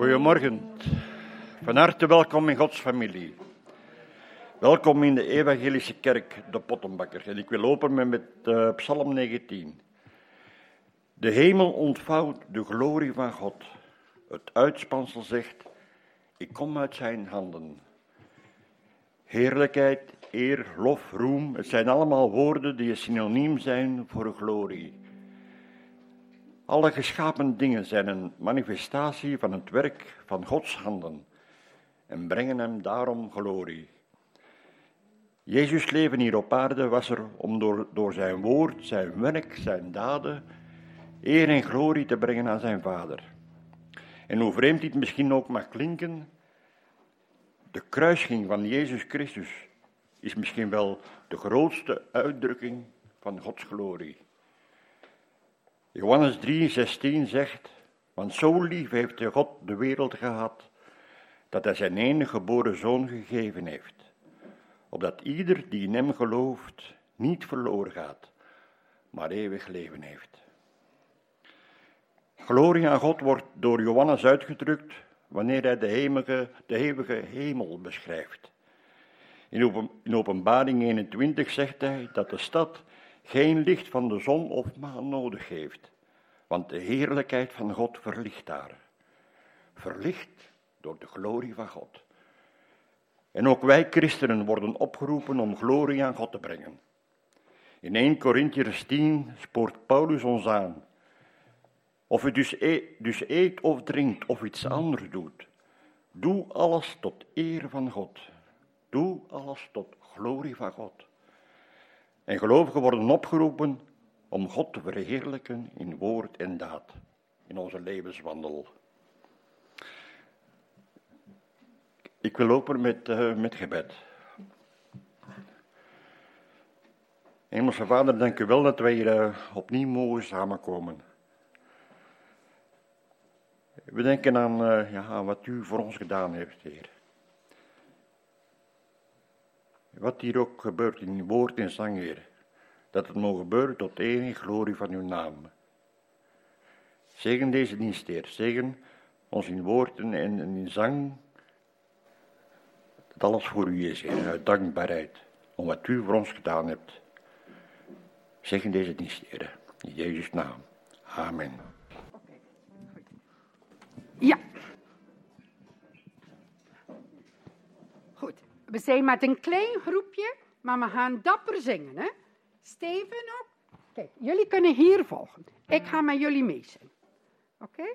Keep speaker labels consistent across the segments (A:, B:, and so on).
A: Goedemorgen. Van harte welkom in Gods familie. Welkom in de Evangelische Kerk, de Pottenbakker. En ik wil openen met uh, Psalm 19. De hemel ontvouwt de glorie van God. Het uitspansel zegt: Ik kom uit zijn handen. Heerlijkheid, eer, lof, roem, het zijn allemaal woorden die synoniem zijn voor glorie. Alle geschapen dingen zijn een manifestatie van het werk van Gods handen en brengen hem daarom glorie. Jezus' leven hier op aarde was er om door, door zijn woord, zijn werk, zijn daden, eer en glorie te brengen aan zijn Vader. En hoe vreemd dit misschien ook mag klinken, de kruising van Jezus Christus is misschien wel de grootste uitdrukking van Gods glorie. Johannes 3:16 zegt, want zo lief heeft God de wereld gehad, dat hij zijn enige geboren zoon gegeven heeft, opdat ieder die in hem gelooft niet verloren gaat, maar eeuwig leven heeft. Glorie aan God wordt door Johannes uitgedrukt wanneer hij de, hemige, de eeuwige hemel beschrijft. In Openbaring 21 zegt hij dat de stad geen licht van de zon of maan nodig heeft, want de heerlijkheid van God verlicht daar. Verlicht door de glorie van God. En ook wij christenen worden opgeroepen om glorie aan God te brengen. In 1 Corinthians 10 spoort Paulus ons aan. Of u dus eet, dus eet of drinkt of iets anders doet, doe alles tot eer van God. Doe alles tot glorie van God. En gelovigen worden opgeroepen om God te verheerlijken in woord en daad, in onze levenswandel. Ik wil lopen met, uh, met gebed. Hemelse Vader, dank u wel dat wij hier uh, opnieuw mogen samenkomen. We denken aan, uh, ja, aan wat u voor ons gedaan heeft, Heer. Wat hier ook gebeurt in woord en zang, Heer. Dat het mogen gebeuren tot enige glorie van uw naam. Zegen deze dienst, Heer. Zegen ons in woorden en in zang. Dat alles voor u is, Heer. Uit dankbaarheid. Om wat u voor ons gedaan hebt. Zegen deze dienst, Heer. In Jezus' naam. Amen.
B: Ja. Goed. We zijn met een klein groepje, maar we gaan dapper zingen, hè? Steven ook. Kijk, jullie kunnen hier volgen. Ik ga met jullie meezingen. Oké?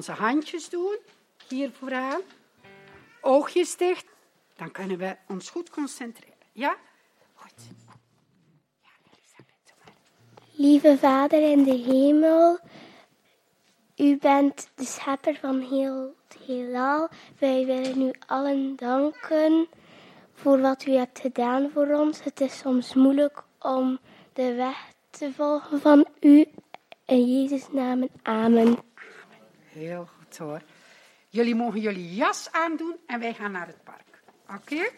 B: Onze handjes doen, hier vooraan. Oogjes dicht. Dan kunnen we ons goed concentreren. Ja? Goed. Ja.
C: Lieve Vader in de hemel, u bent de schepper van heel het heelal. Wij willen u allen danken voor wat u hebt gedaan voor ons. Het is soms moeilijk om de weg te volgen van u. In Jezus' naam, amen.
B: Heel goed hoor. Jullie mogen jullie jas aandoen en wij gaan naar het park. Oké?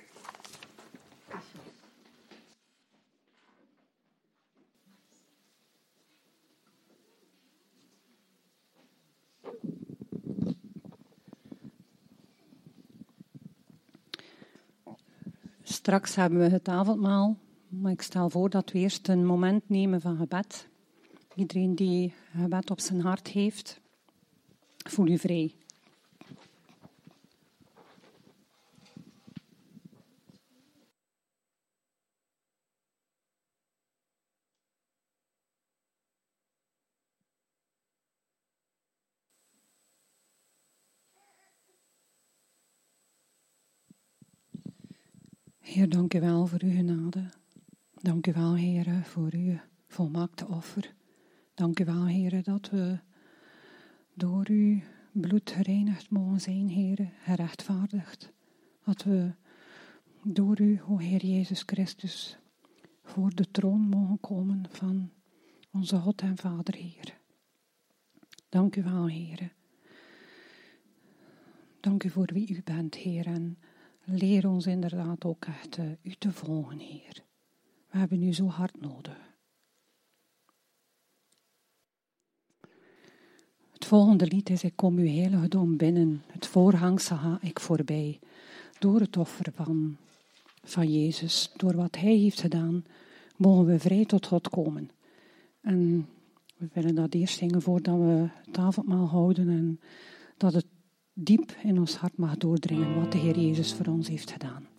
D: Straks hebben we het avondmaal, maar ik stel voor dat we eerst een moment nemen van gebed. Iedereen die gebed op zijn hart heeft, voel u vrij. Heer, dank u wel voor uw genade. Dank u wel, Heer, voor uw volmaakte offer. Dank u wel, Heer, dat we door uw bloed gereinigd mogen zijn, Heer, gerechtvaardigd. Dat we door u, o Heer Jezus Christus, voor de troon mogen komen van onze God en Vader, Heer. Dank u wel, Heer. Dank u voor wie u bent, Heer, en leer ons inderdaad ook echt uh, u te volgen, Heer. We hebben u zo hard nodig. Volgende lied is Ik kom uw heilige dom binnen. Het voorhangsel ga ik voorbij. Door het offer van, van Jezus, door wat Hij heeft gedaan, mogen we vrij tot God komen. En we willen dat eerst zingen voordat we het avondmaal houden en dat het diep in ons hart mag doordringen wat de Heer Jezus voor ons heeft gedaan.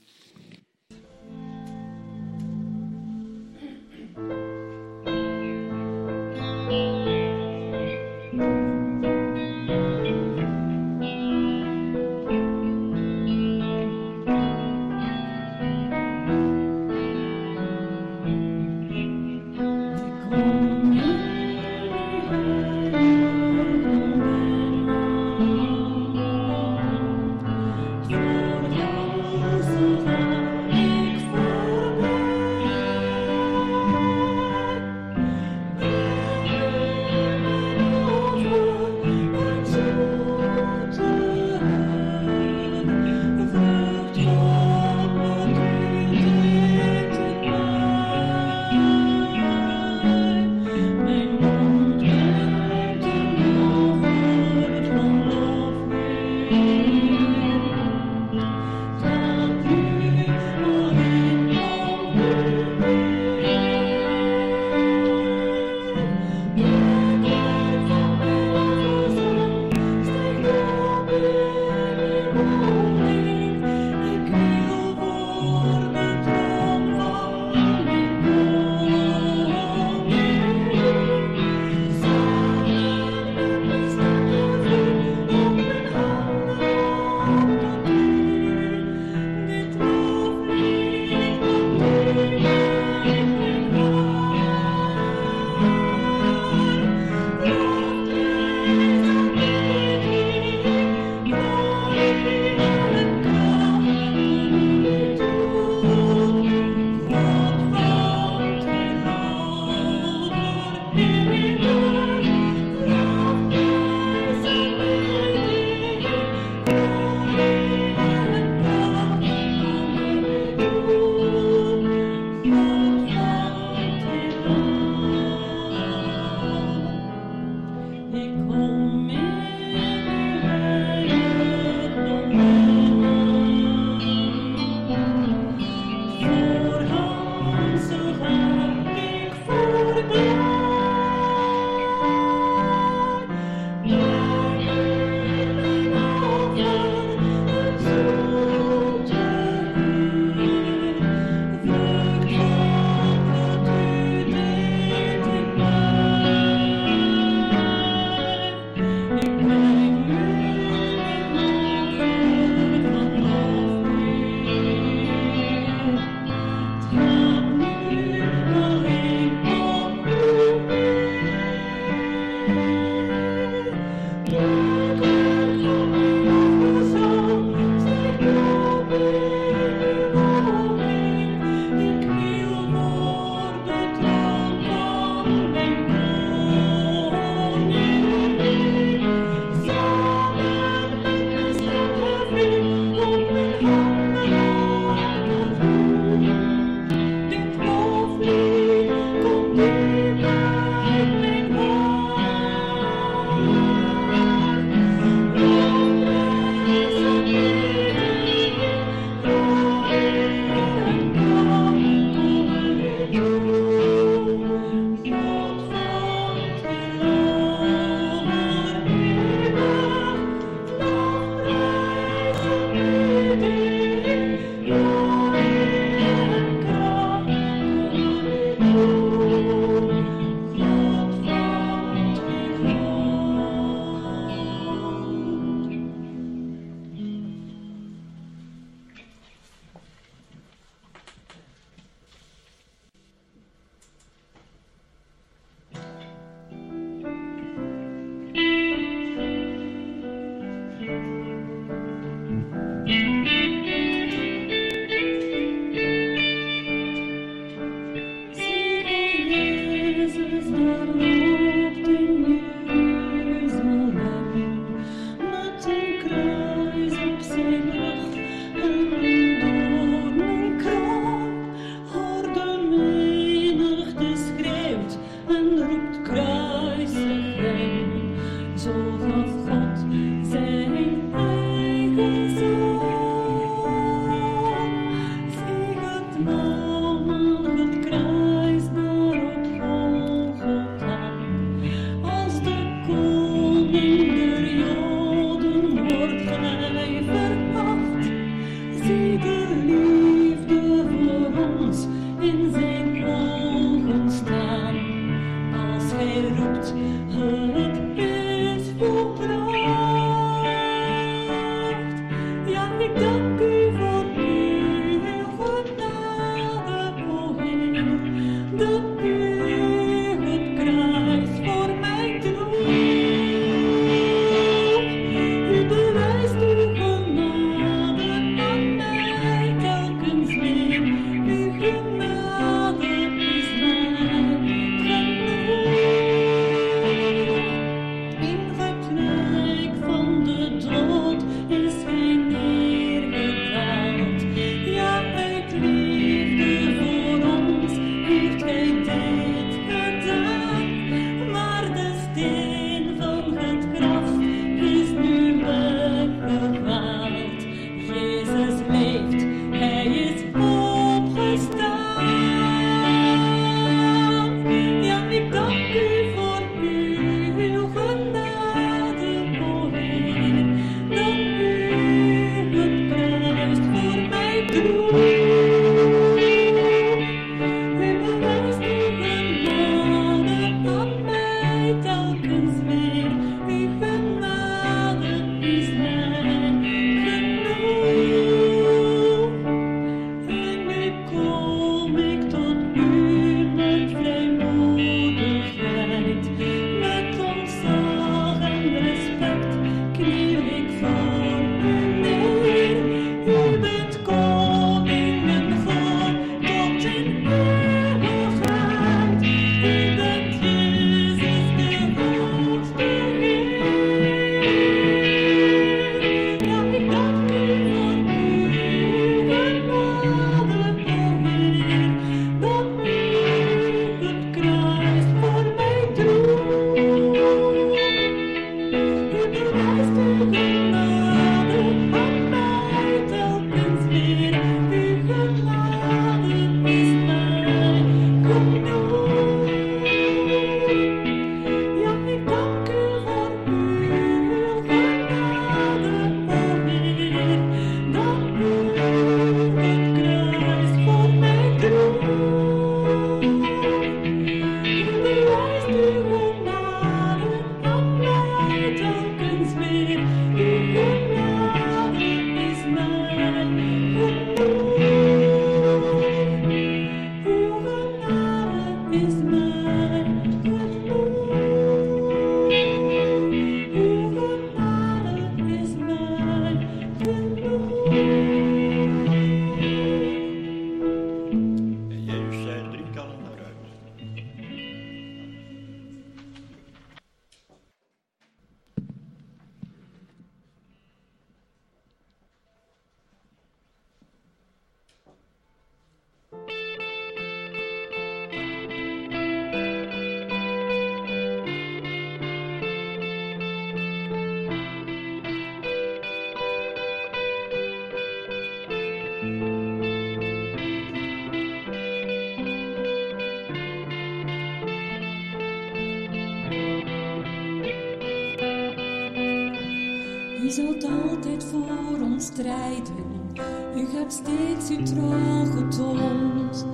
E: U hebt steeds uw trouw getoond.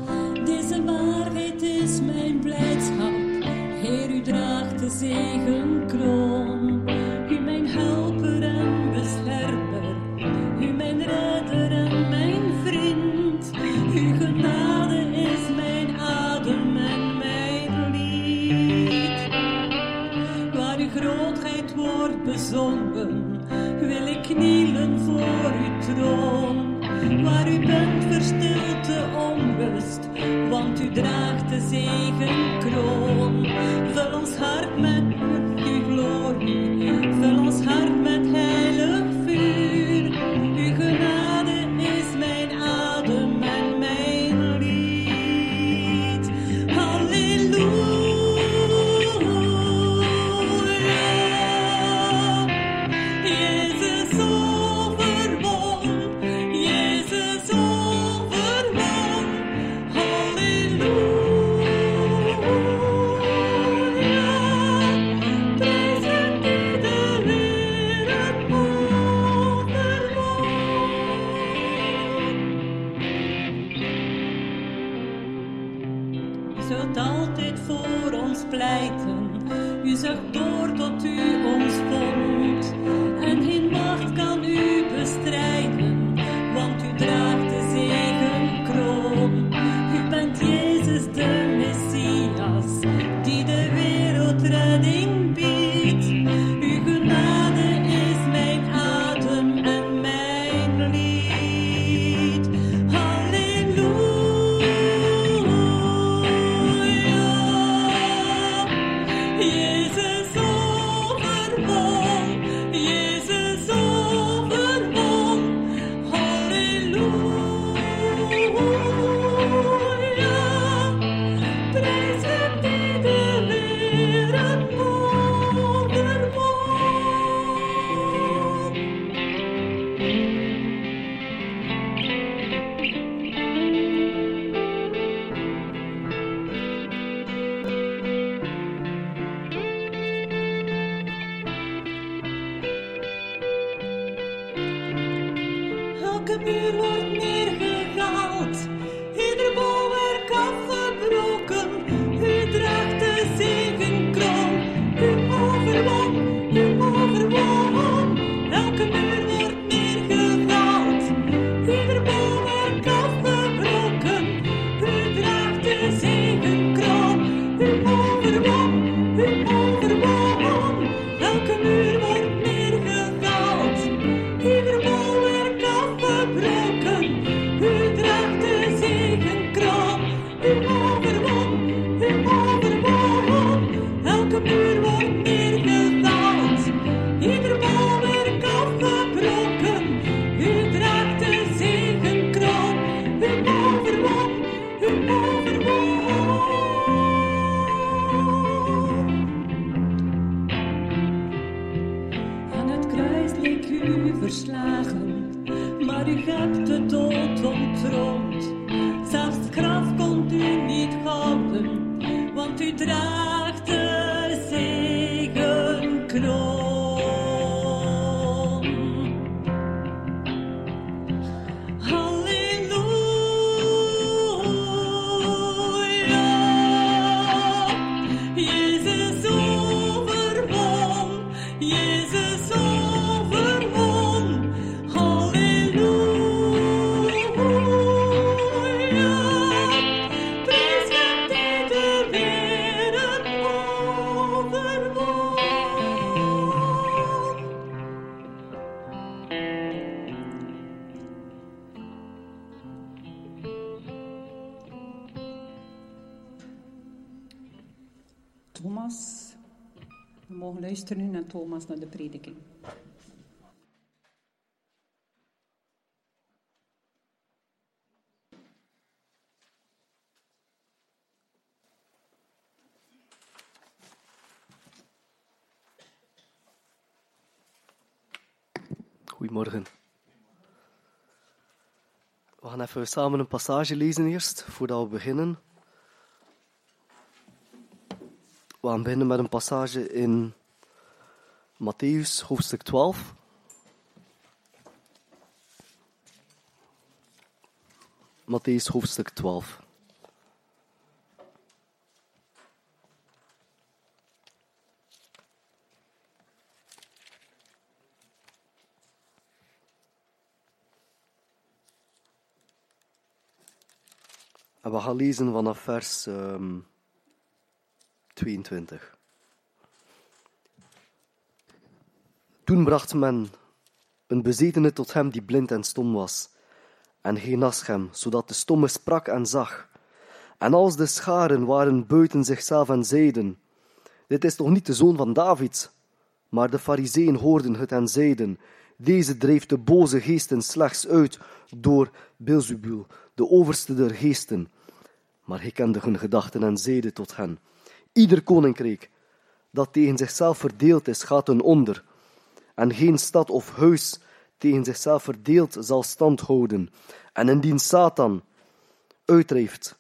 E: Deze waarheid is mijn blijdschap. Heer, u draagt de zegen. zult altijd voor ons pleiten. U zegt door tot u ons vond en geen macht kan u.
D: Thomas naar de prediking.
F: Goedemorgen. We gaan even samen een passage lezen eerst, voordat we beginnen. We gaan beginnen met een passage in Matthäus hoofdstuk 12. Matthäus hoofdstuk 12. En we gaan lezen vanaf vers ehm, um, 22. Toen bracht men een bezetene tot hem die blind en stom was, en genas hem, zodat de stomme sprak en zag. En als de scharen waren buiten zichzelf en zeiden, dit is toch niet de zoon van David? Maar de fariseeën hoorden het en zeiden, deze dreef de boze geesten slechts uit door Beelzebul, de overste der geesten. Maar hij kende hun gedachten en zeide tot hen, ieder koninkrijk dat tegen zichzelf verdeeld is, gaat een onder. En geen stad of huis tegen zichzelf verdeeld zal stand houden. En indien Satan uitdrijft,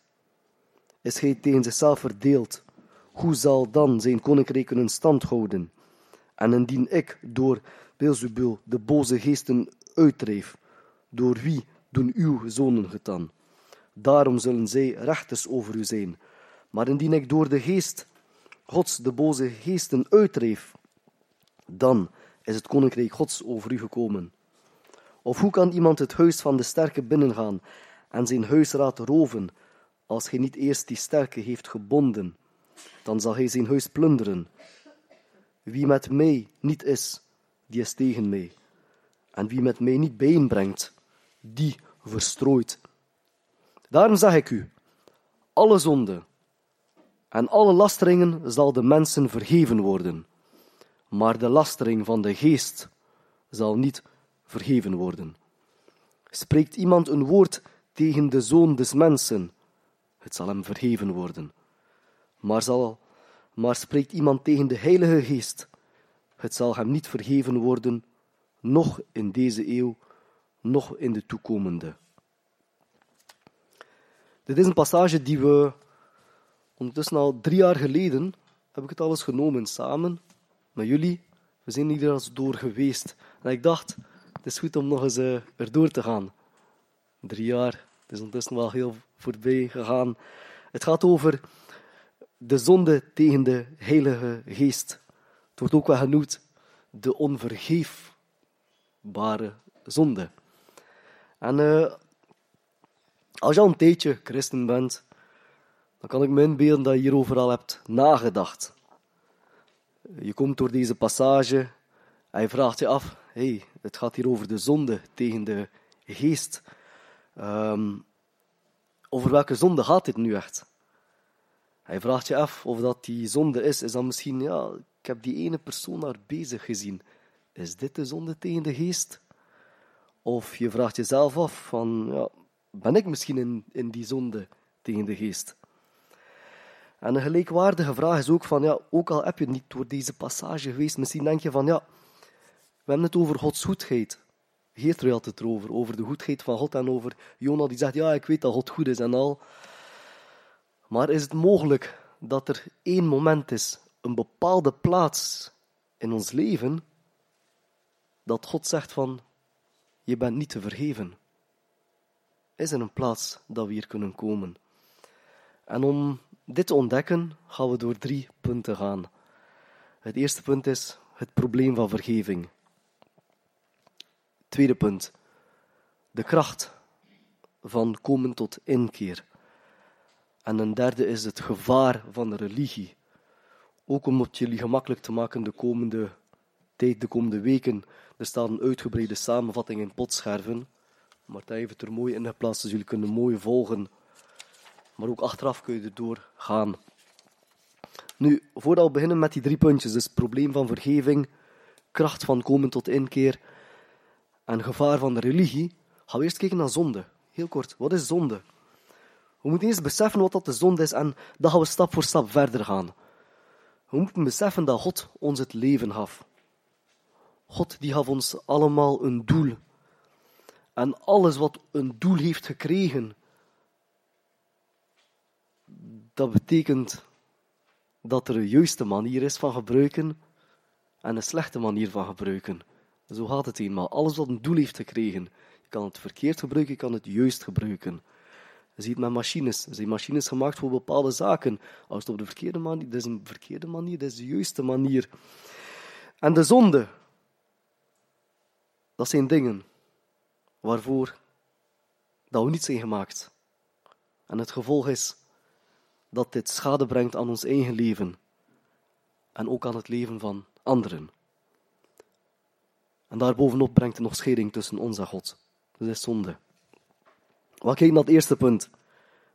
F: is hij tegen zichzelf verdeeld. Hoe zal dan zijn koninkrijk kunnen stand houden? En indien ik door Beelzebul de boze geesten uitdrijf, door wie doen uw zonen het dan? Daarom zullen zij rechters over u zijn. Maar indien ik door de geest Gods de boze geesten uitdreef, dan is het koninkrijk Gods over u gekomen. Of hoe kan iemand het huis van de sterke binnengaan en zijn huisraad roven, als hij niet eerst die sterke heeft gebonden? Dan zal hij zijn huis plunderen. Wie met mij niet is, die is tegen mij. En wie met mij niet bijeenbrengt, die verstrooit. Daarom zeg ik u, alle zonde en alle lasteringen zal de mensen vergeven worden, maar de lastering van de geest zal niet vergeven worden. Spreekt iemand een woord tegen de zoon des mensen, het zal hem vergeven worden. Maar, zal, maar spreekt iemand tegen de Heilige Geest, het zal hem niet vergeven worden, noch in deze eeuw, noch in de toekomende. Dit is een passage die we ondertussen al drie jaar geleden, heb ik het alles genomen samen met jullie. We zijn hier eens door geweest. En ik dacht, het is goed om nog eens uh, erdoor te gaan. Drie jaar, het is ondertussen wel heel voorbij gegaan. Het gaat over de zonde tegen de Heilige Geest. Het wordt ook wel genoemd de onvergeefbare zonde. En uh, als je al een tijdje christen bent, dan kan ik me inbeelden dat je hierover al hebt nagedacht. Je komt door deze passage en vraagt je af, hey, het gaat hier over de zonde tegen de geest. Um, over welke zonde gaat dit nu echt? Hij vraagt je af of dat die zonde is. Is dan misschien, ja, ik heb die ene persoon daar bezig gezien. Is dit de zonde tegen de geest? Of je vraagt jezelf af van, ja, ben ik misschien in, in die zonde tegen de geest? En een gelijkwaardige vraag is ook van, ja, ook al heb je niet door deze passage geweest, misschien denk je van, ja, we hebben het over Gods goedheid. Geert had het erover, over de goedheid van God en over Jona die zegt, ja, ik weet dat God goed is en al. Maar is het mogelijk dat er één moment is, een bepaalde plaats in ons leven, dat God zegt van, je bent niet te vergeven? Is er een plaats dat we hier kunnen komen? En om dit ontdekken gaan we door drie punten gaan. Het eerste punt is het probleem van vergeving. Tweede punt, de kracht van komen tot inkeer. En een derde is het gevaar van de religie. Ook om het jullie gemakkelijk te maken de komende tijd, de komende weken. Er staat een uitgebreide samenvatting in potscherven. Martijn heeft het er mooi in geplaatst, dus jullie kunnen mooi volgen maar ook achteraf kun je erdoor gaan. Nu, voordat we beginnen met die drie puntjes, dus het probleem van vergeving, kracht van komen tot inkeer en gevaar van de religie, gaan we eerst kijken naar zonde. Heel kort, wat is zonde? We moeten eerst beseffen wat dat de zonde is en dan gaan we stap voor stap verder gaan. We moeten beseffen dat God ons het leven gaf. God die gaf ons allemaal een doel. En alles wat een doel heeft gekregen, dat betekent dat er een juiste manier is van gebruiken en een slechte manier van gebruiken. Zo gaat het eenmaal. Alles wat een doel heeft gekregen. Je kan het verkeerd gebruiken, je kan het juist gebruiken. Je ziet met machines. Er zijn machines gemaakt voor bepaalde zaken. Als het op de verkeerde manier, dat is een verkeerde manier, dat is de juiste manier. En de zonde, dat zijn dingen waarvoor dat we niet zijn gemaakt. En het gevolg is dat dit schade brengt aan ons eigen leven en ook aan het leven van anderen. En daarbovenop brengt het nog scheiding tussen ons en God. Dat is zonde. We kijken naar het eerste punt.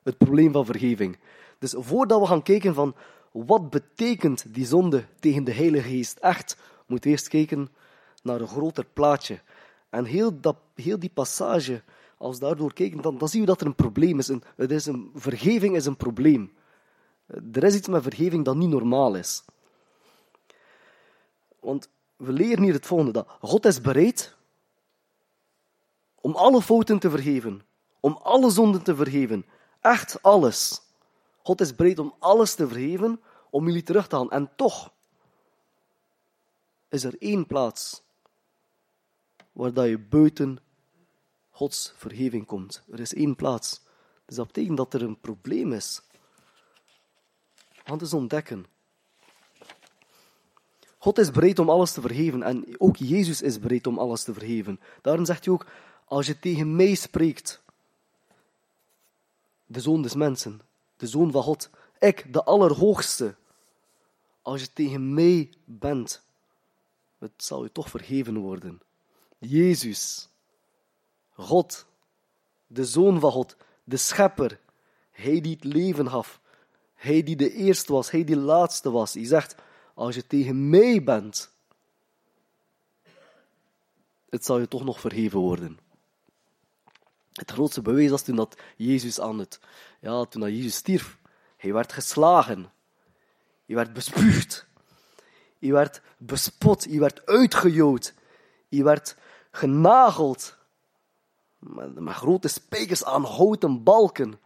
F: Het probleem van vergeving. Dus voordat we gaan kijken van wat betekent die zonde tegen de Heilige Geest echt, moeten we eerst kijken naar een groter plaatje. En heel, dat, heel die passage, als we daardoor kijken, dan, dan zien we dat er een probleem is. Het is een, vergeving is een probleem. Er is iets met vergeving dat niet normaal is. Want we leren hier het volgende: dat God is bereid om alle fouten te vergeven, om alle zonden te vergeven. Echt alles. God is bereid om alles te vergeven, om jullie terug te halen. En toch is er één plaats waar dat je buiten Gods vergeving komt. Er is één plaats. Dus dat betekent dat er een probleem is. Want het is ontdekken. God is bereid om alles te vergeven en ook Jezus is bereid om alles te vergeven. Daarom zegt hij ook, als je tegen mij spreekt, de Zoon des Mensen, de Zoon van God, ik, de Allerhoogste, als je tegen mij bent, het zal je toch vergeven worden. Jezus, God, de Zoon van God, de Schepper, Hij die het leven gaf, Hij die de eerste was, Hij die laatste was. Hij zegt, als je tegen mij bent, het zal je toch nog vergeven worden. Het grootste bewijs was toen dat Jezus aan het, ja, toen dat Jezus stierf. Hij werd geslagen. Hij werd bespuugd. Hij werd bespot. Hij werd uitgejood. Hij werd genageld. Met, met grote spijkers aan houten balken.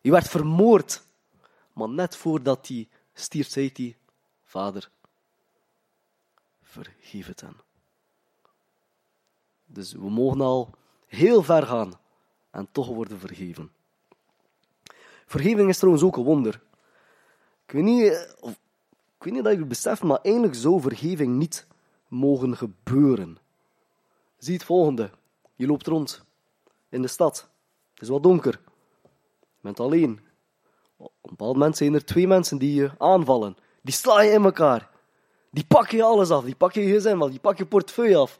F: Hij werd vermoord. Maar net voordat hij stierf, zei hij, Vader, vergeef het hen. Dus we mogen al heel ver gaan en toch worden vergeven. Vergeving is trouwens ook een wonder. Ik weet niet, eh, of, ik weet niet dat je het beseft, maar eigenlijk zou vergeving niet mogen gebeuren. Zie het volgende. Je loopt rond in de stad. Het is wat donker. Je bent alleen. Op een bepaald moment zijn er twee mensen die je aanvallen. Die sla je in elkaar. Die pak je alles af. Die pak je gezin Die pak je portefeuille af.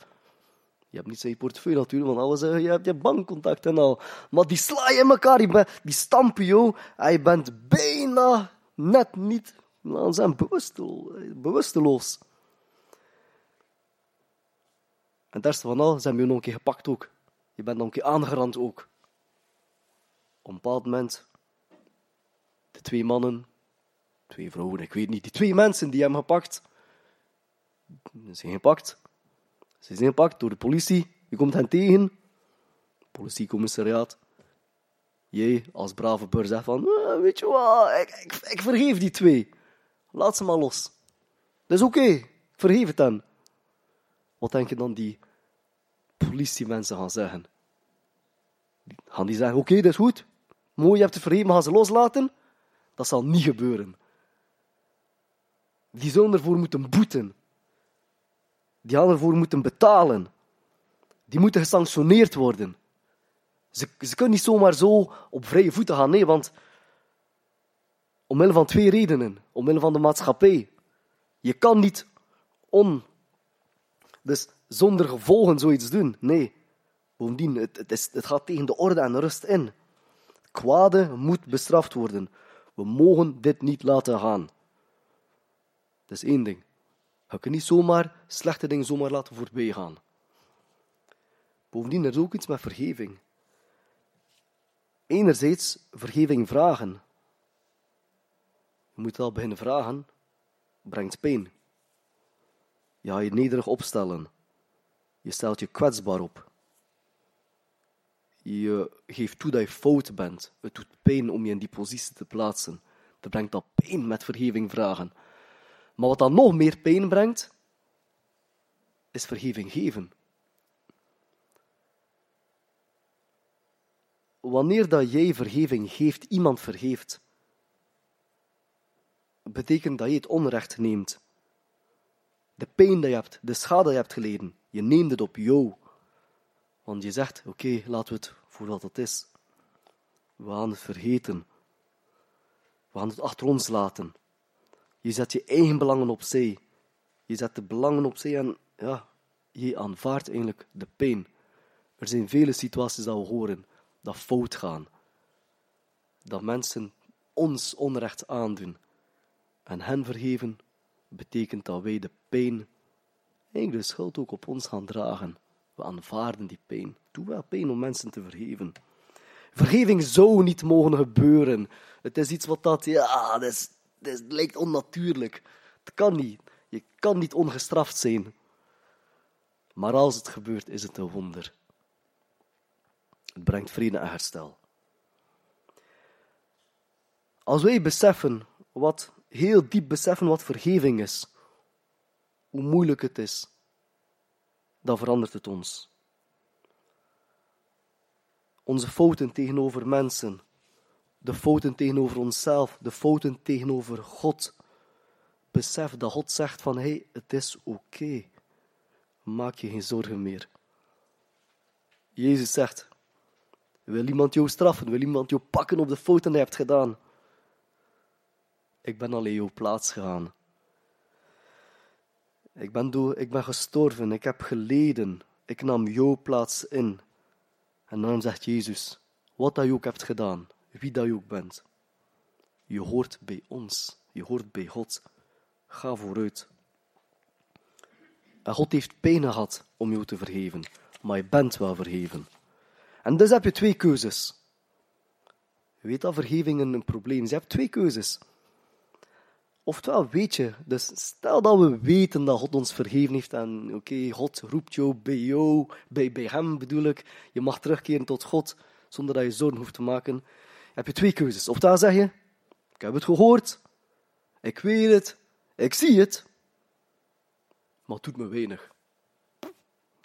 F: Je hebt niet zijn portefeuille natuurlijk, want alles, je hebt je bankcontact en al. Maar die sla je in elkaar. Die, stampen jou. En je bent bijna net niet zijn bewusteloos. En het van al, ze hebben je nog een keer gepakt ook. Je bent nog een keer aangerand ook. Op een bepaald moment, twee mannen, twee vrouwen, ik weet niet, die twee mensen die hem gepakt, zijn gepakt. Ze zijn gepakt door de politie. Je komt hen tegen. Politiecommissariaat. Jij als brave burger zegt van, ah, weet je wat, ik, ik, vergeef die twee. Laat ze maar los. Dat is oké, ik vergeef het dan. Wat denk je dan die politiemensen gaan zeggen? Gaan die zeggen, oké, dat is goed. Mooi, je hebt het vergeven, gaan ze loslaten? Dat zal niet gebeuren. Die zullen ervoor moeten boeten. Die hadden ervoor moeten betalen. Die moeten gesanctioneerd worden. Ze, ze kunnen niet zomaar zo op vrije voeten gaan, nee, want omwille van twee redenen. Omwille van de maatschappij. Je kan niet on, dus zonder gevolgen zoiets doen. Nee. Bovendien, het, het, is, het gaat tegen de orde en rust in. Kwade moet bestraft worden. We mogen dit niet laten gaan. Dat is één ding. Je kunt niet zomaar slechte dingen zomaar laten voorbij gaan. Bovendien er is ook iets met vergeving. Enerzijds vergeving vragen. Je moet wel beginnen vragen, brengt pijn. Je gaat je nederig opstellen. Je stelt je kwetsbaar op. Je geeft toe dat je fout bent. Het doet pijn om je in die positie te plaatsen. Dat brengt al pijn met vergeving vragen. Maar wat dan nog meer pijn brengt, is vergeving geven. wanneer dat jij vergeving geeft, iemand vergeeft, betekent dat je het onrecht neemt. De pijn die je hebt, de schade die je hebt geleden, je neemt het op jou. Want je zegt, oké, laten we het voor wat het is. We gaan het vergeten. We gaan het achter ons laten. Je zet je eigen belangen opzij. Je zet de belangen opzij en ja, je aanvaardt eigenlijk de pijn. Er zijn vele situaties dat we horen dat fout gaan. Dat mensen ons onrecht aandoen. En hen vergeven betekent dat wij de pijn, eigenlijk de schuld ook op ons gaan dragen. We aanvaarden die pijn. Doe wel pijn om mensen te vergeven. Vergeving zou niet mogen gebeuren. Het is iets wat dat, ja, dat, is, dat lijkt onnatuurlijk. Het kan niet. Je kan niet ongestraft zijn. Maar als het gebeurt, is het een wonder. Het brengt vrede en herstel. Als wij beseffen wat, heel diep beseffen wat vergeving is, hoe moeilijk het is, dan verandert het ons. Onze fouten tegenover mensen, de fouten tegenover onszelf, de fouten tegenover God. Besef dat God zegt van, hé, hey, het is oké. Maak je geen zorgen meer. Jezus zegt, wil iemand jou straffen? Wil iemand jou pakken op de fouten die je hebt gedaan? Ik ben al in jouw plaats gegaan. Ik ben, door, ik ben gestorven, ik heb geleden. Ik nam jouw plaats in. En dan zegt Jezus, wat dat je ook hebt gedaan, wie dat je ook bent. Je hoort bij ons, je hoort bij God. Ga vooruit. En God heeft pijn gehad om jou te vergeven, maar je bent wel vergeven. En dus heb je twee keuzes. Je weet dat vergeving een probleem is. Je hebt twee keuzes. Oftewel weet je, dus stel dat we weten dat God ons vergeven heeft en oké, God roept jou bij jou, bij, hem bedoel ik, je mag terugkeren tot God zonder dat je zorgen hoeft te maken. Heb je twee keuzes. Oftewel zeg je, ik heb het gehoord, ik weet het, ik zie het, maar het doet me weinig.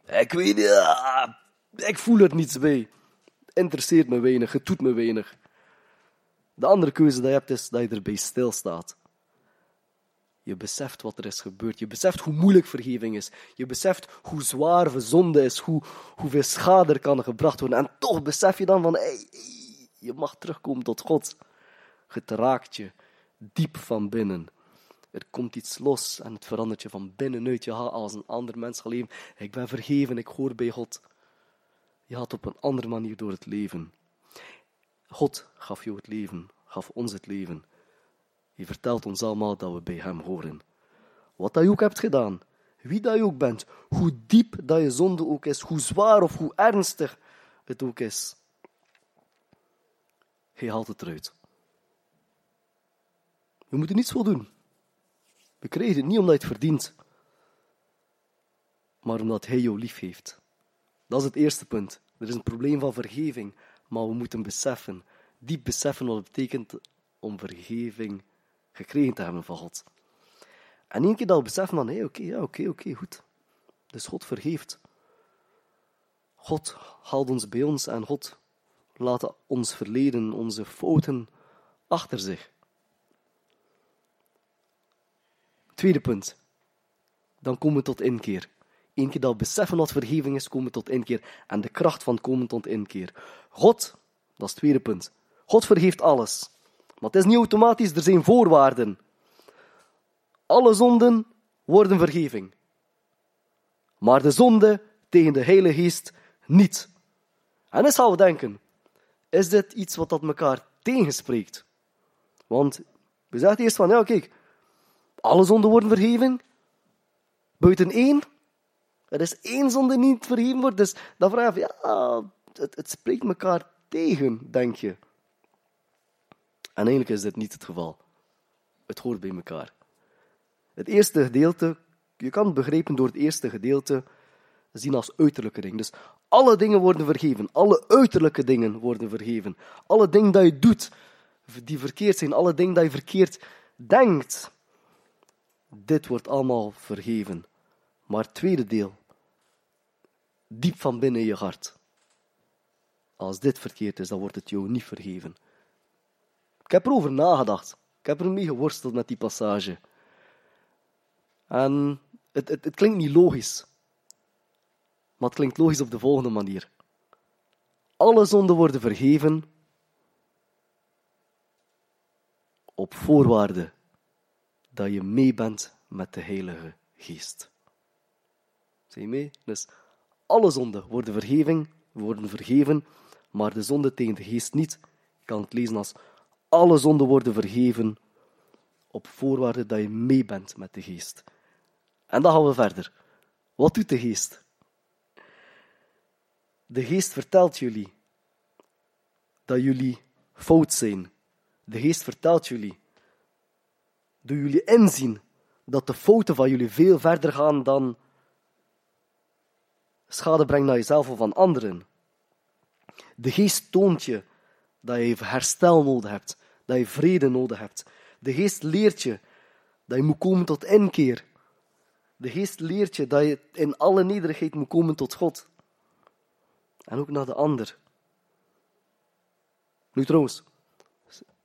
F: Ik weet het, ik voel er niets bij. Interesseert me weinig, het doet me weinig. De andere keuze die je hebt is dat je erbij stilstaat. Je beseft wat er is gebeurd. Je beseft hoe moeilijk vergeving is. Je beseft hoe zwaar zonde is. Hoe, hoeveel schade er kan gebracht worden. En toch besef je dan van, hey, je mag terugkomen tot God. Het raakt je diep van binnen. Er komt iets los en het verandert je van binnenuit. Je gaat als een ander mens gaan leven. Ik ben vergeven, ik hoor bij God. Je gaat op een andere manier door het leven. God gaf jou het leven, gaf ons het leven. Je vertelt ons allemaal dat we bij Hem horen. Wat dat ook hebt gedaan, wie dat je ook bent, hoe diep dat je zonde ook is, hoe zwaar of hoe ernstig het ook is. Hij haalt het eruit. We moeten niets voor doen. We krijgen het niet omdat je het verdient, maar omdat Hij jou lief heeft. Dat is het eerste punt. Er is een probleem van vergeving, maar we moeten beseffen, diep beseffen wat het betekent om vergeving gekregen te hebben van God. En één keer dat beseffen van, hé, hey, oké, ja, oké, oké, goed. Dus God vergeeft. God haalt ons bij ons en God laat ons verleden, onze fouten achter zich. Tweede punt. Dan komen we tot inkeer. Eén keer dat beseffen wat vergeving is, komen we tot inkeer. En de kracht van komen tot inkeer. God, dat is het tweede punt. God vergeeft alles. Maar het is niet automatisch, er zijn voorwaarden. Alle zonden worden vergeving. Maar de zonde tegen de Heilige Geest niet. En dan gaan we denken, is dit iets wat dat elkaar tegenspreekt? Want we zeggen eerst van, ja kijk, alle zonden worden vergeven, buiten één. Er is één zonde die niet vergeven wordt, dus dan vraag je, ja, het, het spreekt elkaar tegen, denk je. En eigenlijk is dit niet het geval. Het hoort bij elkaar. Het eerste gedeelte, je kan het begrijpen door het eerste gedeelte zien als uiterlijke dingen. Dus alle dingen worden vergeven. Alle uiterlijke dingen worden vergeven. Alle dingen dat je doet, die verkeerd zijn. Alle dingen dat je verkeerd denkt. Dit wordt allemaal vergeven. Maar het tweede deel, diep van binnen in je hart. Als dit verkeerd is, dan wordt het jou niet vergeven. Ik heb erover nagedacht. Ik heb ermee geworsteld met die passage. En het, het, het klinkt niet logisch. Maar het klinkt logisch op de volgende manier. Alle zonden worden vergeven op voorwaarde dat je mee bent met de Heilige Geest. Zie je mee? Dus alle zonden worden vergeven, worden vergeven, maar de zonde tegen de Geest niet. Je kan het lezen als alle zonden worden vergeven op voorwaarde dat je mee bent met de Geest. En dan gaan we verder. Wat doet de Geest? De Geest vertelt jullie dat jullie fout zijn. De Geest vertelt jullie. Doe jullie inzien dat de fouten van jullie veel verder gaan dan schade brengen naar jezelf of aan anderen. De Geest toont je dat je herstel nodig hebt, dat je vrede nodig hebt. De Geest leert je dat je moet komen tot inkeer. De Geest leert je dat je in alle nederigheid moet komen tot God. En ook naar de ander. Nu trouwens,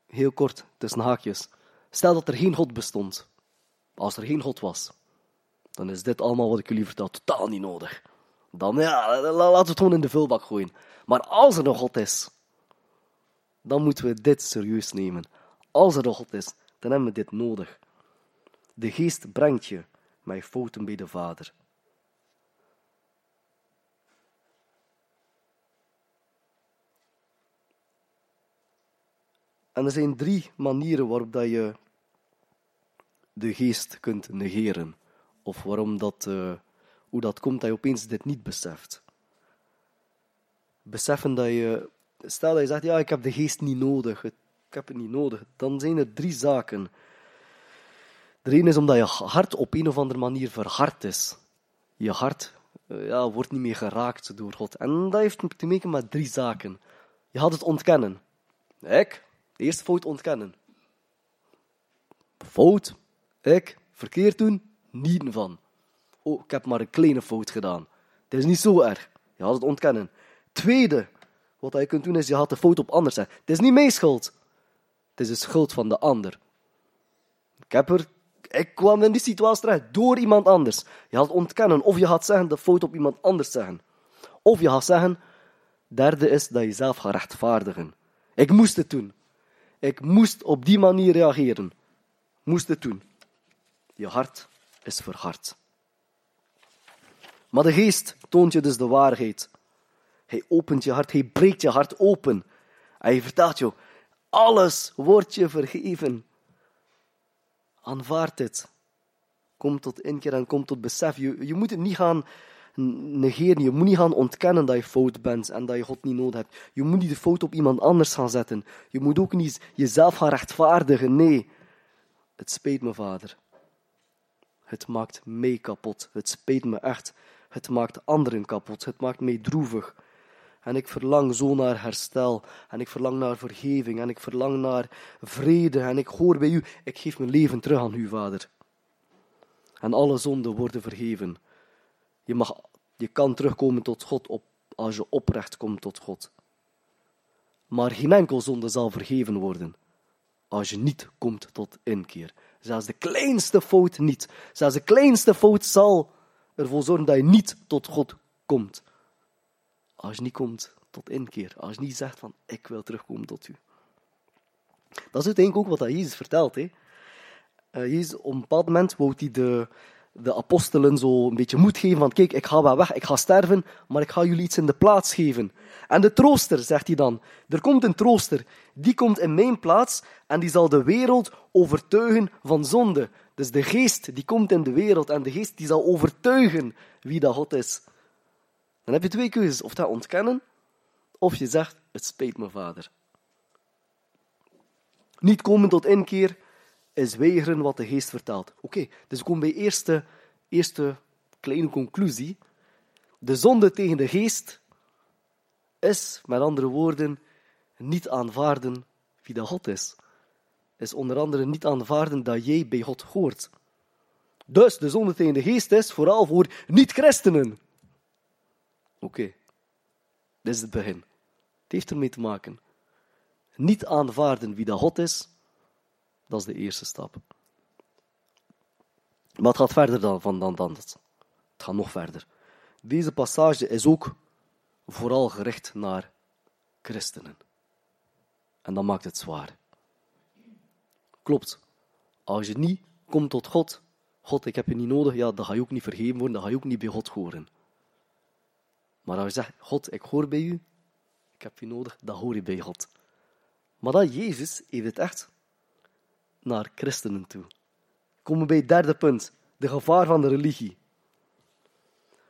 F: heel kort, tussen haakjes. Stel dat er geen God bestond. Als er geen God was, dan is dit allemaal wat ik jullie vertel totaal niet nodig. Dan ja, laten we het gewoon in de vulbak gooien. Maar als er nog God is, dan moeten we dit serieus nemen. Als er God is, dan hebben we dit nodig. De geest brengt je met fouten bij de Vader. En er zijn drie manieren waarop dat je de geest kunt negeren. Of waarom dat, uh, hoe dat komt dat je opeens dit niet beseft. Beseffen dat je, stel dat je zegt, ja, ik heb de geest niet nodig, ik heb het niet nodig, dan zijn er drie zaken. De ene is omdat je hart op een of andere manier verhard is. Je hart uh, ja, wordt niet meer geraakt door God. En dat heeft te maken met drie zaken. Je gaat het ontkennen. Ik, de eerste fout ontkennen. Fout, ik, verkeerd doen, niet van. Oh, ik heb maar een kleine fout gedaan. Het is niet zo erg. Je gaat het ontkennen. Tweede, wat je kunt doen, is je gaat de fout op anders zeggen. Het is niet mijn schuld. Het is de schuld van de ander. Ik heb er ik kwam in die situatie terecht door iemand anders. Je gaat ontkennen, of je gaat zeggen de fout op iemand anders zeggen. Of je gaat zeggen, derde is dat je zelf gaat rechtvaardigen. Ik moest het doen. Ik moest op die manier reageren. Moest het doen. Je hart is verhard. Maar de geest toont je dus de waarheid. Hij opent je hart, hij breekt je hart open. En hij vertelt je, alles wordt je vergeven. Aanvaard dit. Kom tot inkeer en kom tot besef. Je, je moet het niet gaan negeren. Je moet niet gaan ontkennen dat je fout bent en dat je God niet nodig hebt. Je moet niet de fout op iemand anders gaan zetten. Je moet ook niet jezelf gaan rechtvaardigen. Nee. Het spijt me, vader. Het maakt mij kapot. Het spijt me echt. Het maakt anderen kapot. Het maakt mij droevig. En ik verlang zo naar herstel. En ik verlang naar vergeving. En ik verlang naar vrede. En ik hoor bij u. Ik geef mijn leven terug aan u, vader. En alle zonden worden vergeven. Je, mag, je kan terugkomen tot God op, als je oprecht komt tot God. Maar geen enkel zonde zal vergeven worden als je niet komt tot inkeer. Zelfs de kleinste fout niet. Zelfs de kleinste fout zal ervoor zorgen dat je niet tot God komt. Als je niet komt tot inkeer. Als je niet zegt van, ik wil terugkomen tot u. Dat is uiteindelijk ook wat Jezus vertelt. Hè. Uh, Jezus, op een bepaald moment wou hij de, de apostelen zo een beetje moed geven van, kijk, ik ga wel weg, ik ga sterven, maar ik ga jullie iets in de plaats geven. En de trooster, zegt hij dan, er komt een trooster, die komt in mijn plaats en die zal de wereld overtuigen van zonde. Dus de geest die komt in de wereld en de geest die zal overtuigen wie dat God is. Dan heb je twee keuzes, of dat ontkennen, of je zegt, het spijt me vader. Niet komen tot inkeer is weigeren wat de geest vertelt. Oké, dus we komen bij eerste, eerste kleine conclusie. De zonde tegen de geest is, met andere woorden, niet aanvaarden wie dat God is. Is onder andere niet aanvaarden dat jij bij God hoort. Dus de zonde tegen de geest is vooral voor niet-christenen. Oké, dit is het begin. Het heeft ermee te maken. Niet aanvaarden wie dat God is, dat is de eerste stap. Maar het gaat verder dan, van, dan, dan dat. Het gaat nog verder. Deze passage is ook vooral gericht naar christenen. En dat maakt het zwaar. Klopt. Als je niet komt tot God, God, ik heb je niet nodig, ja, dan ga je ook niet vergeven worden, dan ga je ook niet bij God horen. Maar als je zegt, God, ik hoor bij u, ik heb je nodig, dan hoor je bij God. Maar dat Jezus heeft het echt naar christenen toe. Komen we bij het derde punt, de gevaar van de religie.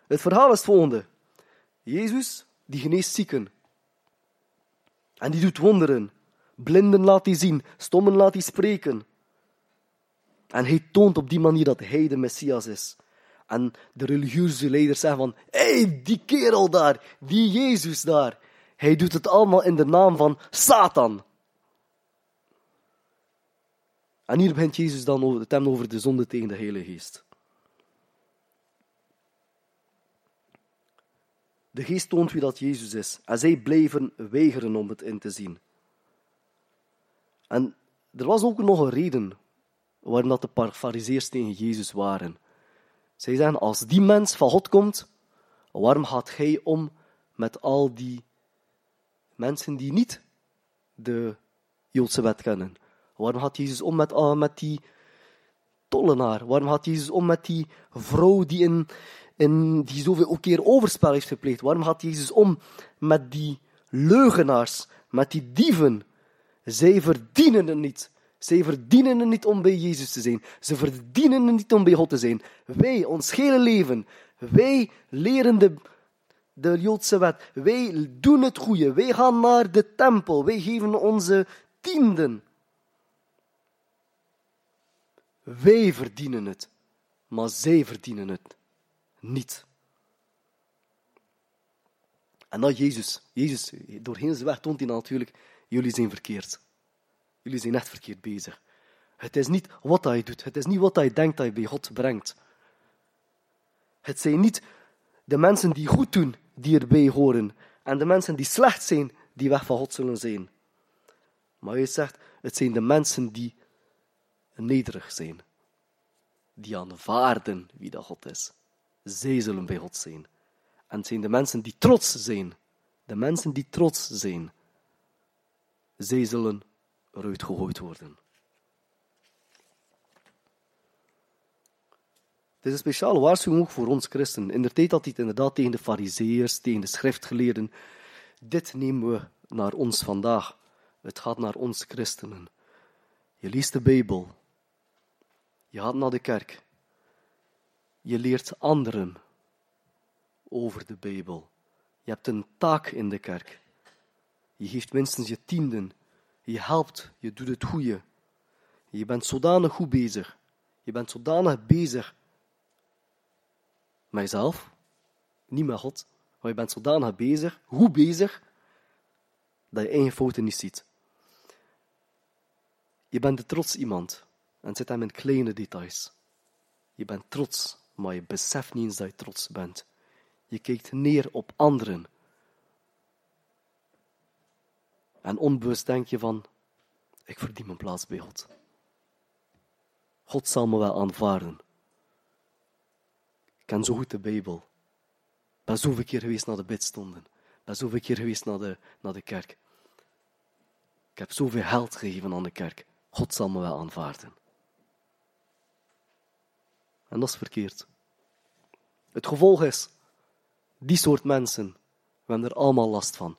F: Het verhaal is het volgende. Jezus, die geneest zieken. En die doet wonderen. Blinden laat hij zien, stommen laat hij spreken. En hij toont op die manier dat hij de Messias is. En de religieuze leiders zeggen van, hé, hey, die kerel daar, die Jezus daar. Hij doet het allemaal in de naam van Satan. En hier begint Jezus dan over, het over de zonde tegen de Heilige Geest. De geest toont wie dat Jezus is. En zij bleven weigeren om het in te zien. En er was ook nog een reden waarom dat de fariseers tegen Jezus waren. Zij zeggen, als die mens van God komt, waarom gaat hij om met al die mensen die niet de Joodse wet kennen? Waarom gaat Jezus om met, uh, met die tollenaar? Waarom gaat Jezus om met die vrouw die, in, in, die zoveel keer overspel heeft gepleegd? Waarom gaat Jezus om met die leugenaars, met die dieven? Zij verdienen het niet. Zij verdienen het niet om bij Jezus te zijn. Ze verdienen het niet om bij God te zijn. Wij, ons hele leven, wij leren de, de Joodse wet. Wij doen het goede. Wij gaan naar de tempel. Wij geven onze tienden. Wij verdienen het, maar zij verdienen het niet. En dan Jezus. Jezus, doorheen zijn weg toont hij natuurlijk, jullie zijn verkeerd. Jullie zijn echt verkeerd bezig. Het is niet wat hij doet. Het is niet wat hij denkt dat hij bij God brengt. Het zijn niet de mensen die goed doen, die erbij horen. En de mensen die slecht zijn, die weg van God zullen zijn. Maar hij zegt, het zijn de mensen die nederig zijn. Die aanvaarden wie dat God is. Zij zullen bij God zijn. En het zijn de mensen die trots zijn. De mensen die trots zijn. Zij zullen eruit gegooid worden. Het is een speciale waarschuwing voor ons christenen. In de tijd dat hij het inderdaad tegen de fariseërs, tegen de schriftgeleerden. Dit nemen we naar ons vandaag. Het gaat naar ons christenen. Je leest de Bijbel. Je gaat naar de kerk. Je leert anderen over de Bijbel. Je hebt een taak in de kerk. Je geeft minstens je tienden. Je helpt, je doet het goede. Je bent zodanig goed bezig. Je bent zodanig bezig met jezelf, niet met God, maar je bent zodanig bezig, goed bezig, dat je eigen fouten niet ziet. Je bent de trots iemand en zit hem in kleine details. Je bent trots, maar je beseft niet eens dat je trots bent. Je kijkt neer op anderen En onbewust denk je van, ik verdien mijn plaats bij God. God zal me wel aanvaarden. Ik ken zo goed de Bijbel. Ben zoveel keer geweest naar de bidstonden. Ben zoveel keer geweest naar de, naar de kerk. Ik heb zoveel geld gegeven aan de kerk. God zal me wel aanvaarden. En dat is verkeerd. Het gevolg is, die soort mensen, we hebben er allemaal last van.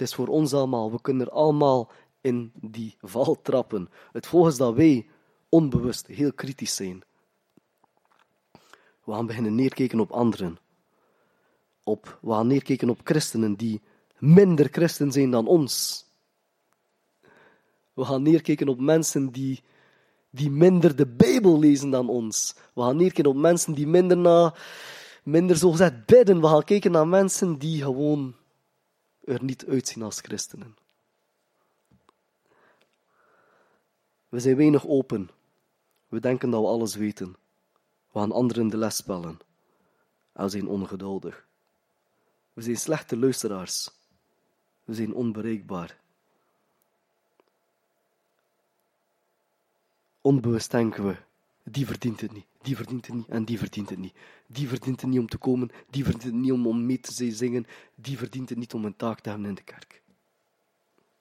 F: Het is voor ons allemaal. We kunnen er allemaal in die val trappen. Het volgens dat wij onbewust heel kritisch zijn. We gaan beginnen neerkijken op anderen. Op, we gaan neerkijken op christenen die minder christen zijn dan ons. We gaan neerkijken op mensen die, die minder de Bijbel lezen dan ons. We gaan neerkijken op mensen die minder, na, minder zogezegd bidden. We gaan kijken naar mensen die gewoon er niet uitzien als christenen. We zijn weinig open. We denken dat we alles weten. We gaan anderen de les spellen. En we zijn ongeduldig. We zijn slechte luisteraars. We zijn onbereikbaar. Onbewust denken we, die verdient het niet, die verdient het niet en die verdient het niet. Die verdient het niet om te komen, die verdient het niet om, om mee te zingen, die verdient het niet om een taak te hebben in de kerk.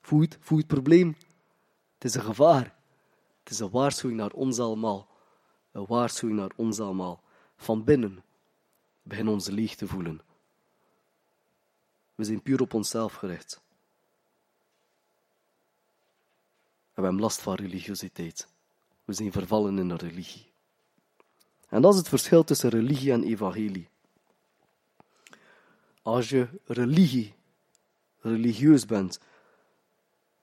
F: Voel het, het probleem? Het is een gevaar. Het is een waarschuwing naar ons allemaal. Een waarschuwing naar ons allemaal. Van binnen beginnen onze leeg te voelen. We zijn puur op onszelf gericht. We hebben last van religiositeit. We zijn vervallen in een religie. En dat is het verschil tussen religie en evangelie. Als je religie, religieus bent,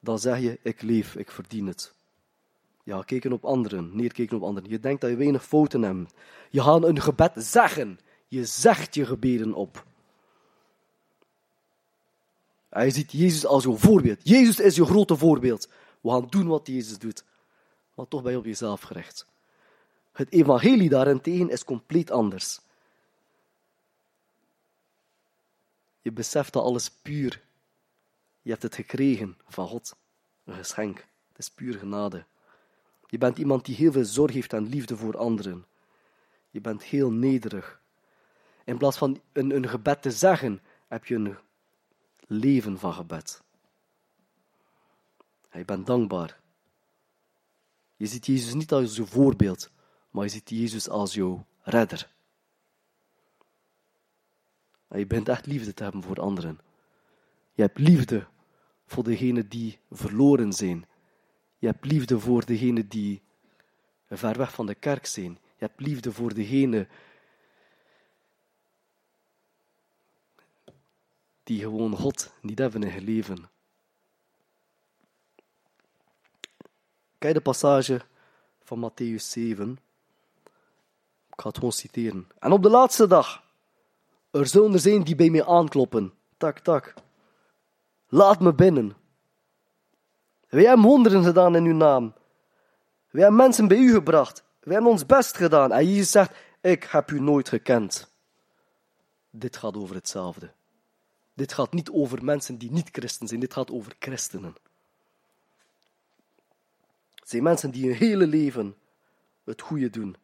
F: dan zeg je, ik leef, ik verdien het. Ja, kijken op anderen, neerkijken op anderen. Je denkt dat je weinig fouten hebt. Je gaat een gebed zeggen. Je zegt je gebeden op. Je ziet Jezus als jouw voorbeeld. Jezus is je grote voorbeeld. We gaan doen wat Jezus doet. Maar toch ben je op jezelf gericht. Het evangelie daarentegen is compleet anders. Je beseft dat alles puur. Je hebt het gekregen van God. Een geschenk. Het is puur genade. Je bent iemand die heel veel zorg heeft en liefde voor anderen. Je bent heel nederig. In plaats van een, een gebed te zeggen, heb je een leven van gebed. je bent dankbaar. Je ziet Jezus niet als je voorbeeld, maar je ziet Jezus als jouw redder. En je bent echt liefde te hebben voor anderen. Je hebt liefde voor degenen die verloren zijn. Je hebt liefde voor degenen die ver weg van de kerk zijn. Je hebt liefde voor degenen die gewoon God niet hebben in hun leven. Kijk de passage van Matthäus 7. Ik ga het gewoon citeren. En op de laatste dag, er zullen er zijn die bij mij aankloppen. Tak, tak. Laat me binnen. Wij hebben wonderen gedaan in uw naam. Wij hebben mensen bij u gebracht. Wij hebben ons best gedaan. En Jezus zegt, ik heb u nooit gekend. Dit gaat over hetzelfde. Dit gaat niet over mensen die niet christen zijn. Dit gaat over christenen. Het zijn mensen die hun hele leven het goede doen.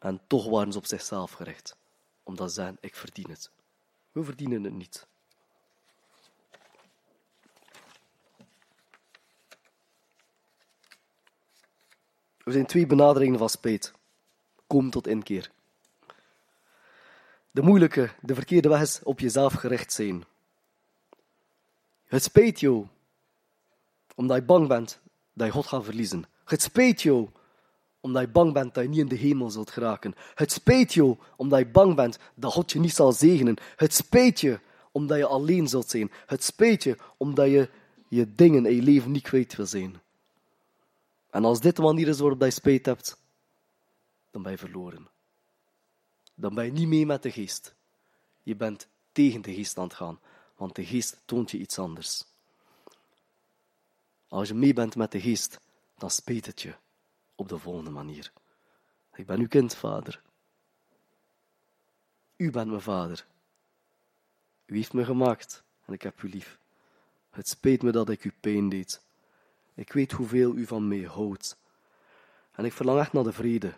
F: En toch waren ze op zichzelf gericht. Omdat ze zeggen, ik verdien het. We verdienen het niet. Er zijn twee benaderingen van spijt. Kom tot inkeer. De moeilijke, de verkeerde weg is op jezelf gericht zijn. Het spijt jou, omdat je bang bent dat je God gaat verliezen. Het spijt jou, omdat je bang bent dat je niet in de hemel zult geraken. Het spijt jou, omdat je bang bent dat God je niet zal zegenen. Het spijt je, omdat je alleen zult zijn. Het spijt je, omdat je je dingen in je leven niet kwijt wil zijn. En als dit de manier is waarop je spijt hebt, dan ben je verloren. Dan ben je niet mee met de geest. Je bent tegen de geest aan het gaan, want de geest toont je iets anders. Als je mee bent met de geest, dan spijt het je op de volgende manier. Ik ben uw kind, vader. U bent mijn vader. U heeft me gemaakt en ik heb u lief. Het spijt me dat ik u pijn deed. Ik weet hoeveel u van mij houdt. En ik verlang echt naar de vrede.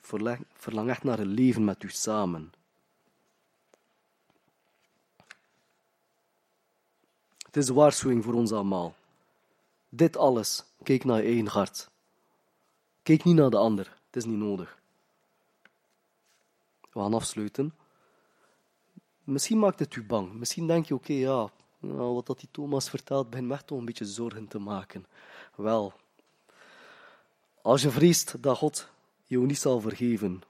F: Verlang, echt naar een leven met u samen. Het is waarschuwing voor ons allemaal. Dit alles, kijk naar eigen hart. Kijk niet naar de ander, het is niet nodig. We gaan afsluiten. Misschien maakt het u bang. Misschien denk je, oké, ja, nou, wat dat die Thomas vertelt, begint echt toch een beetje zorgen te maken. Wel, als je vreest dat God je niet zal vergeven,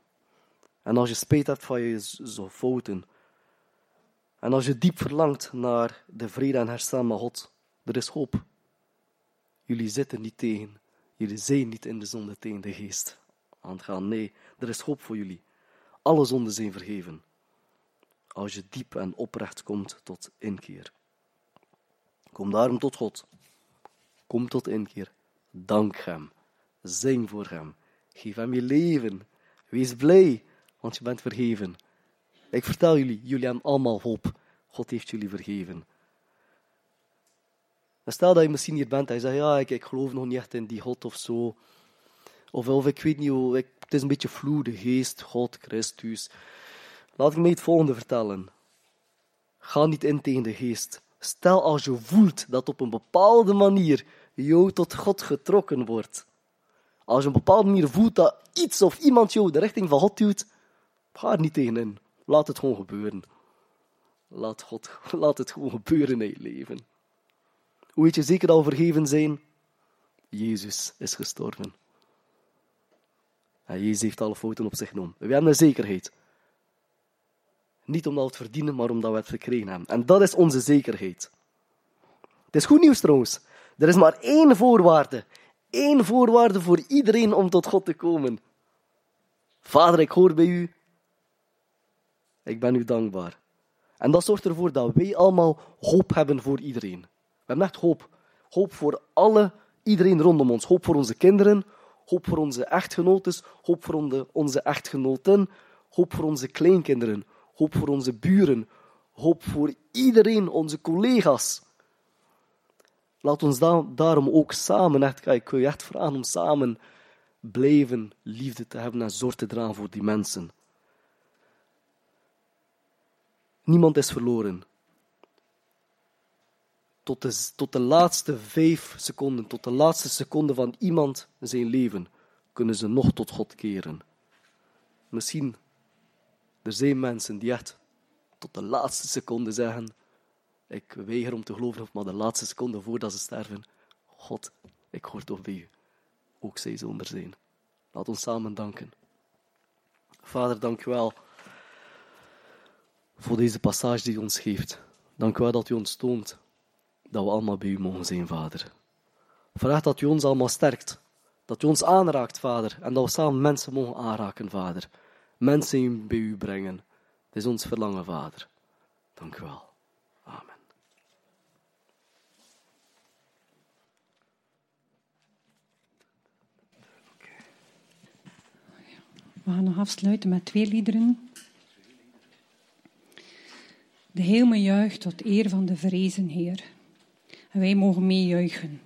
F: en als je spijt hebt van je fouten, en als je diep verlangt naar de vrede en herstel met God, er is hoop. Jullie zitten niet tegen, jullie zijn niet in de zonde tegen de geest aan het gaan. Nee, er is hoop voor jullie. Alle zonden zijn vergeven. Als je diep en oprecht komt tot inkeer. Kom daarom tot God. Kom tot inkeer. Dank Hem. Zing voor Hem. Geef Hem je leven. Wees blij, want je bent vergeven. Ik vertel jullie, jullie hebben allemaal hoop. God heeft jullie vergeven. Stel dat je misschien hier bent en je zegt, ja, ik, ik geloof nog niet echt in die God of zo. Of, of ik weet niet hoe, ik, het is een beetje vloe, de geest, God, Christus. Laat ik mij het volgende vertellen. Ga niet in tegen de geest. Stel als je voelt dat op een bepaalde manier jou tot God getrokken wordt. Als je op een bepaalde manier voelt dat iets of iemand jou de richting van God duwt, ga er niet tegenin. Laat het gewoon gebeuren. Laat, God, laat het gewoon gebeuren in je leven. Hoe weet je zeker we vergeven zijn? Jezus is gestorven. En Jezus heeft alle fouten op zich genomen. We hebben een zekerheid. Niet omdat we het verdienen, maar omdat we het verkregen hebben. En dat is onze zekerheid. Het is goed nieuws trouwens. Er is maar één voorwaarde. Eén voorwaarde voor iedereen om tot God te komen. Vader, ik hoor bij u. Ik ben u dankbaar. En dat zorgt ervoor dat wij allemaal hoop hebben voor iedereen. We hebben echt hoop. Hoop voor alle, iedereen rondom ons. Hoop voor onze kinderen, hoop voor onze echtgenotes, hoop voor onze, echtgenoten, hoop voor onze kleinkinderen, hoop voor onze buren, hoop voor iedereen, onze collega's. Laat ons daarom ook samen, echt, ik wil je echt vragen om samen blijven liefde te hebben en zorg te dragen voor die mensen. Niemand is verloren. Tot de, tot de laatste vijf seconden, tot de laatste seconde van iemand zijn leven, kunnen ze nog tot God keren. Misschien, er zijn mensen die echt tot de laatste seconde zeggen, ik weiger om te geloven, maar de laatste seconde voordat ze sterven, God, ik hoor toch bij u. Ook zij zullen er zijn. Laat ons samen danken. Vader, dank u wel voor deze passage die u ons geeft. Dank u wel dat u ons toont dat we allemaal bij u mogen zijn, Vader. Vraag dat u ons allemaal sterkt. Dat u ons aanraakt, Vader. En dat we samen mensen mogen aanraken, Vader. Mensen bij u brengen. Het is ons verlangen, Vader. Dank u wel. Amen.
E: We gaan nog afsluiten met twee liederen. De hemel juicht tot eer van de vrezen Heer. Wij mogen meejuichen.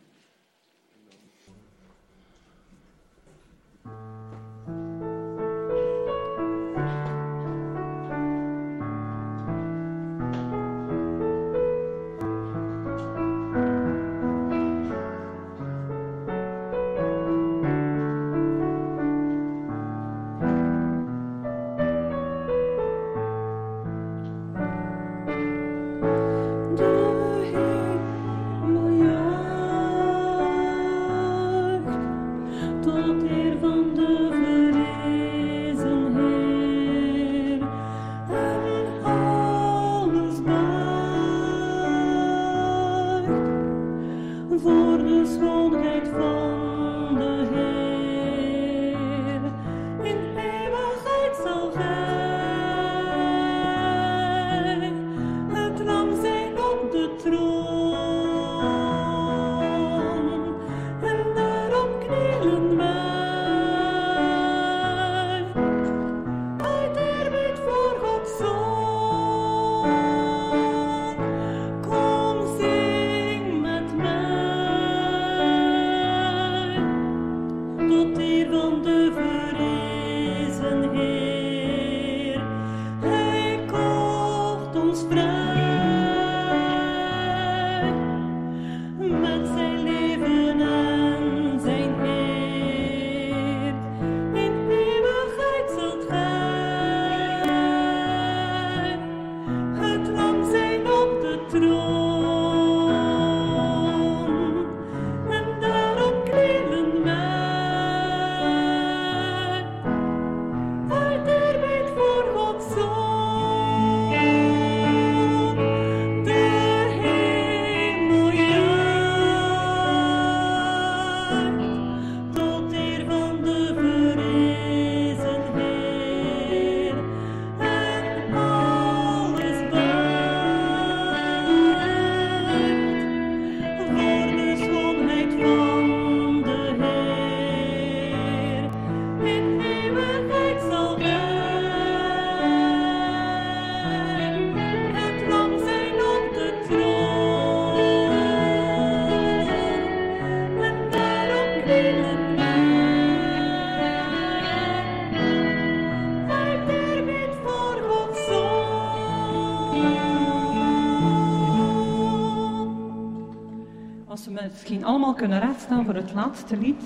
D: Als we misschien allemaal kunnen rechtstaan voor het laatste lied.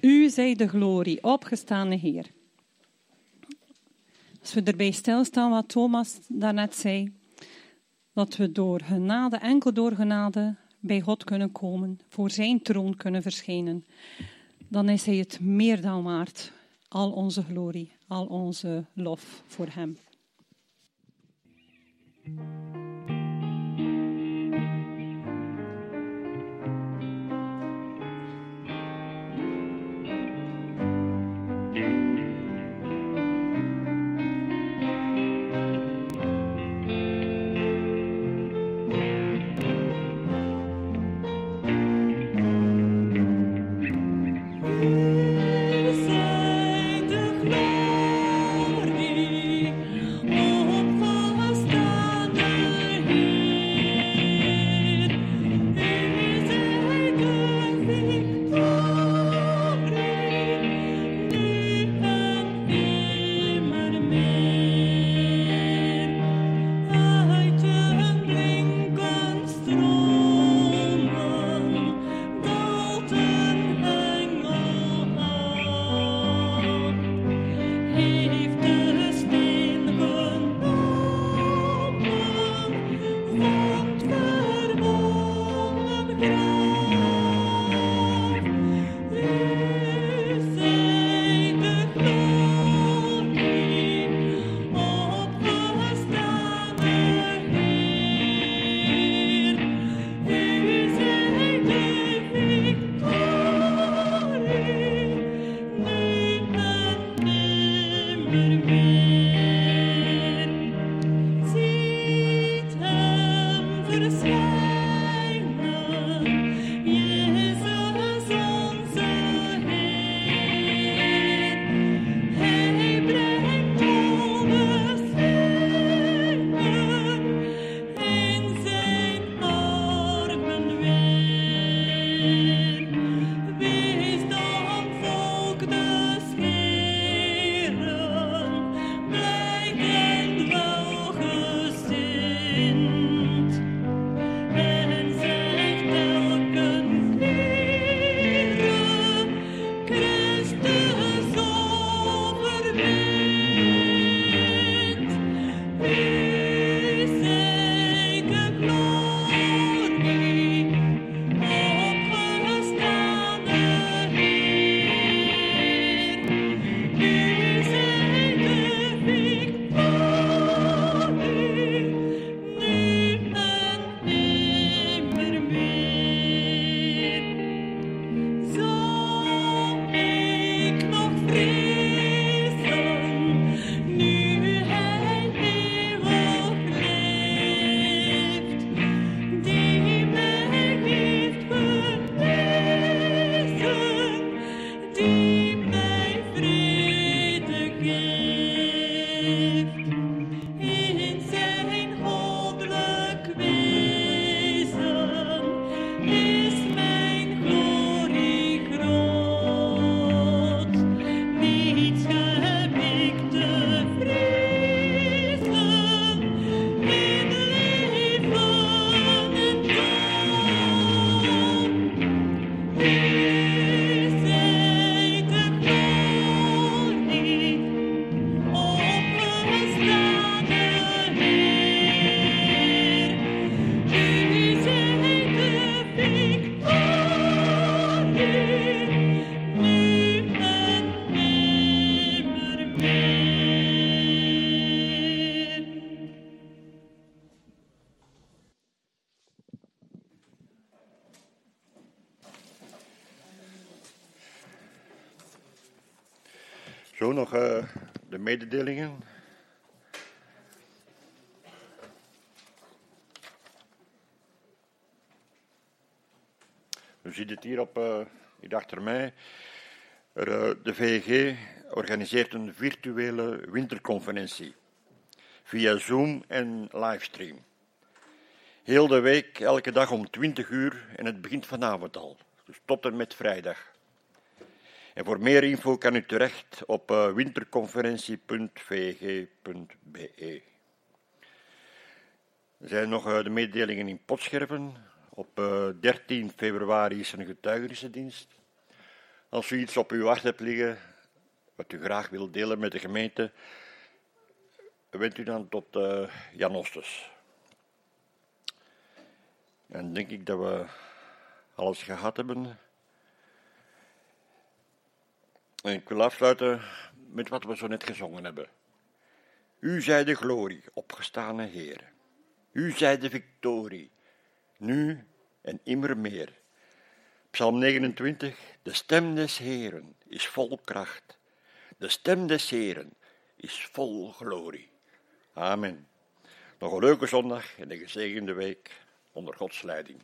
D: U zij de glorie, opgestane Heer. Als we erbij stilstaan wat Thomas daarnet zei, dat we door genade, enkel door genade, bij God kunnen komen, voor zijn troon kunnen verschijnen, dan is hij het meer dan waard. Al onze glorie, al onze lof voor hem.
E: Hem verschijnen, U
A: ziet het hier op, eh, hier achter mij. Eh, de VEG organiseert een virtuele winterconferentie via Zoom en livestream. Heel de week, elke dag om 20 uur en het begint vanavond al. Dus tot en met vrijdag. En voor meer info kan u terecht op uh, winterconferentie.vg.be. Er zijn nog uh, de mededelingen in Potscherven. Op uh, 13 februari is er een getuigenissendienst. Als u iets op uw hart hebt liggen, wat u graag wilt delen met de gemeente, wendt u dan tot uh, Jan. En denk ik dat we alles gehad hebben. En ik wil afsluiten met wat we zo net gezongen hebben. U zij de glorie, opgestane Heer. U zij de victorie, nu en immer meer. Psalm 29, de stem des Heeren is vol kracht. De stem des Heeren is vol glorie. Amen. Nog een leuke zondag en een gezegende week onder Gods leiding.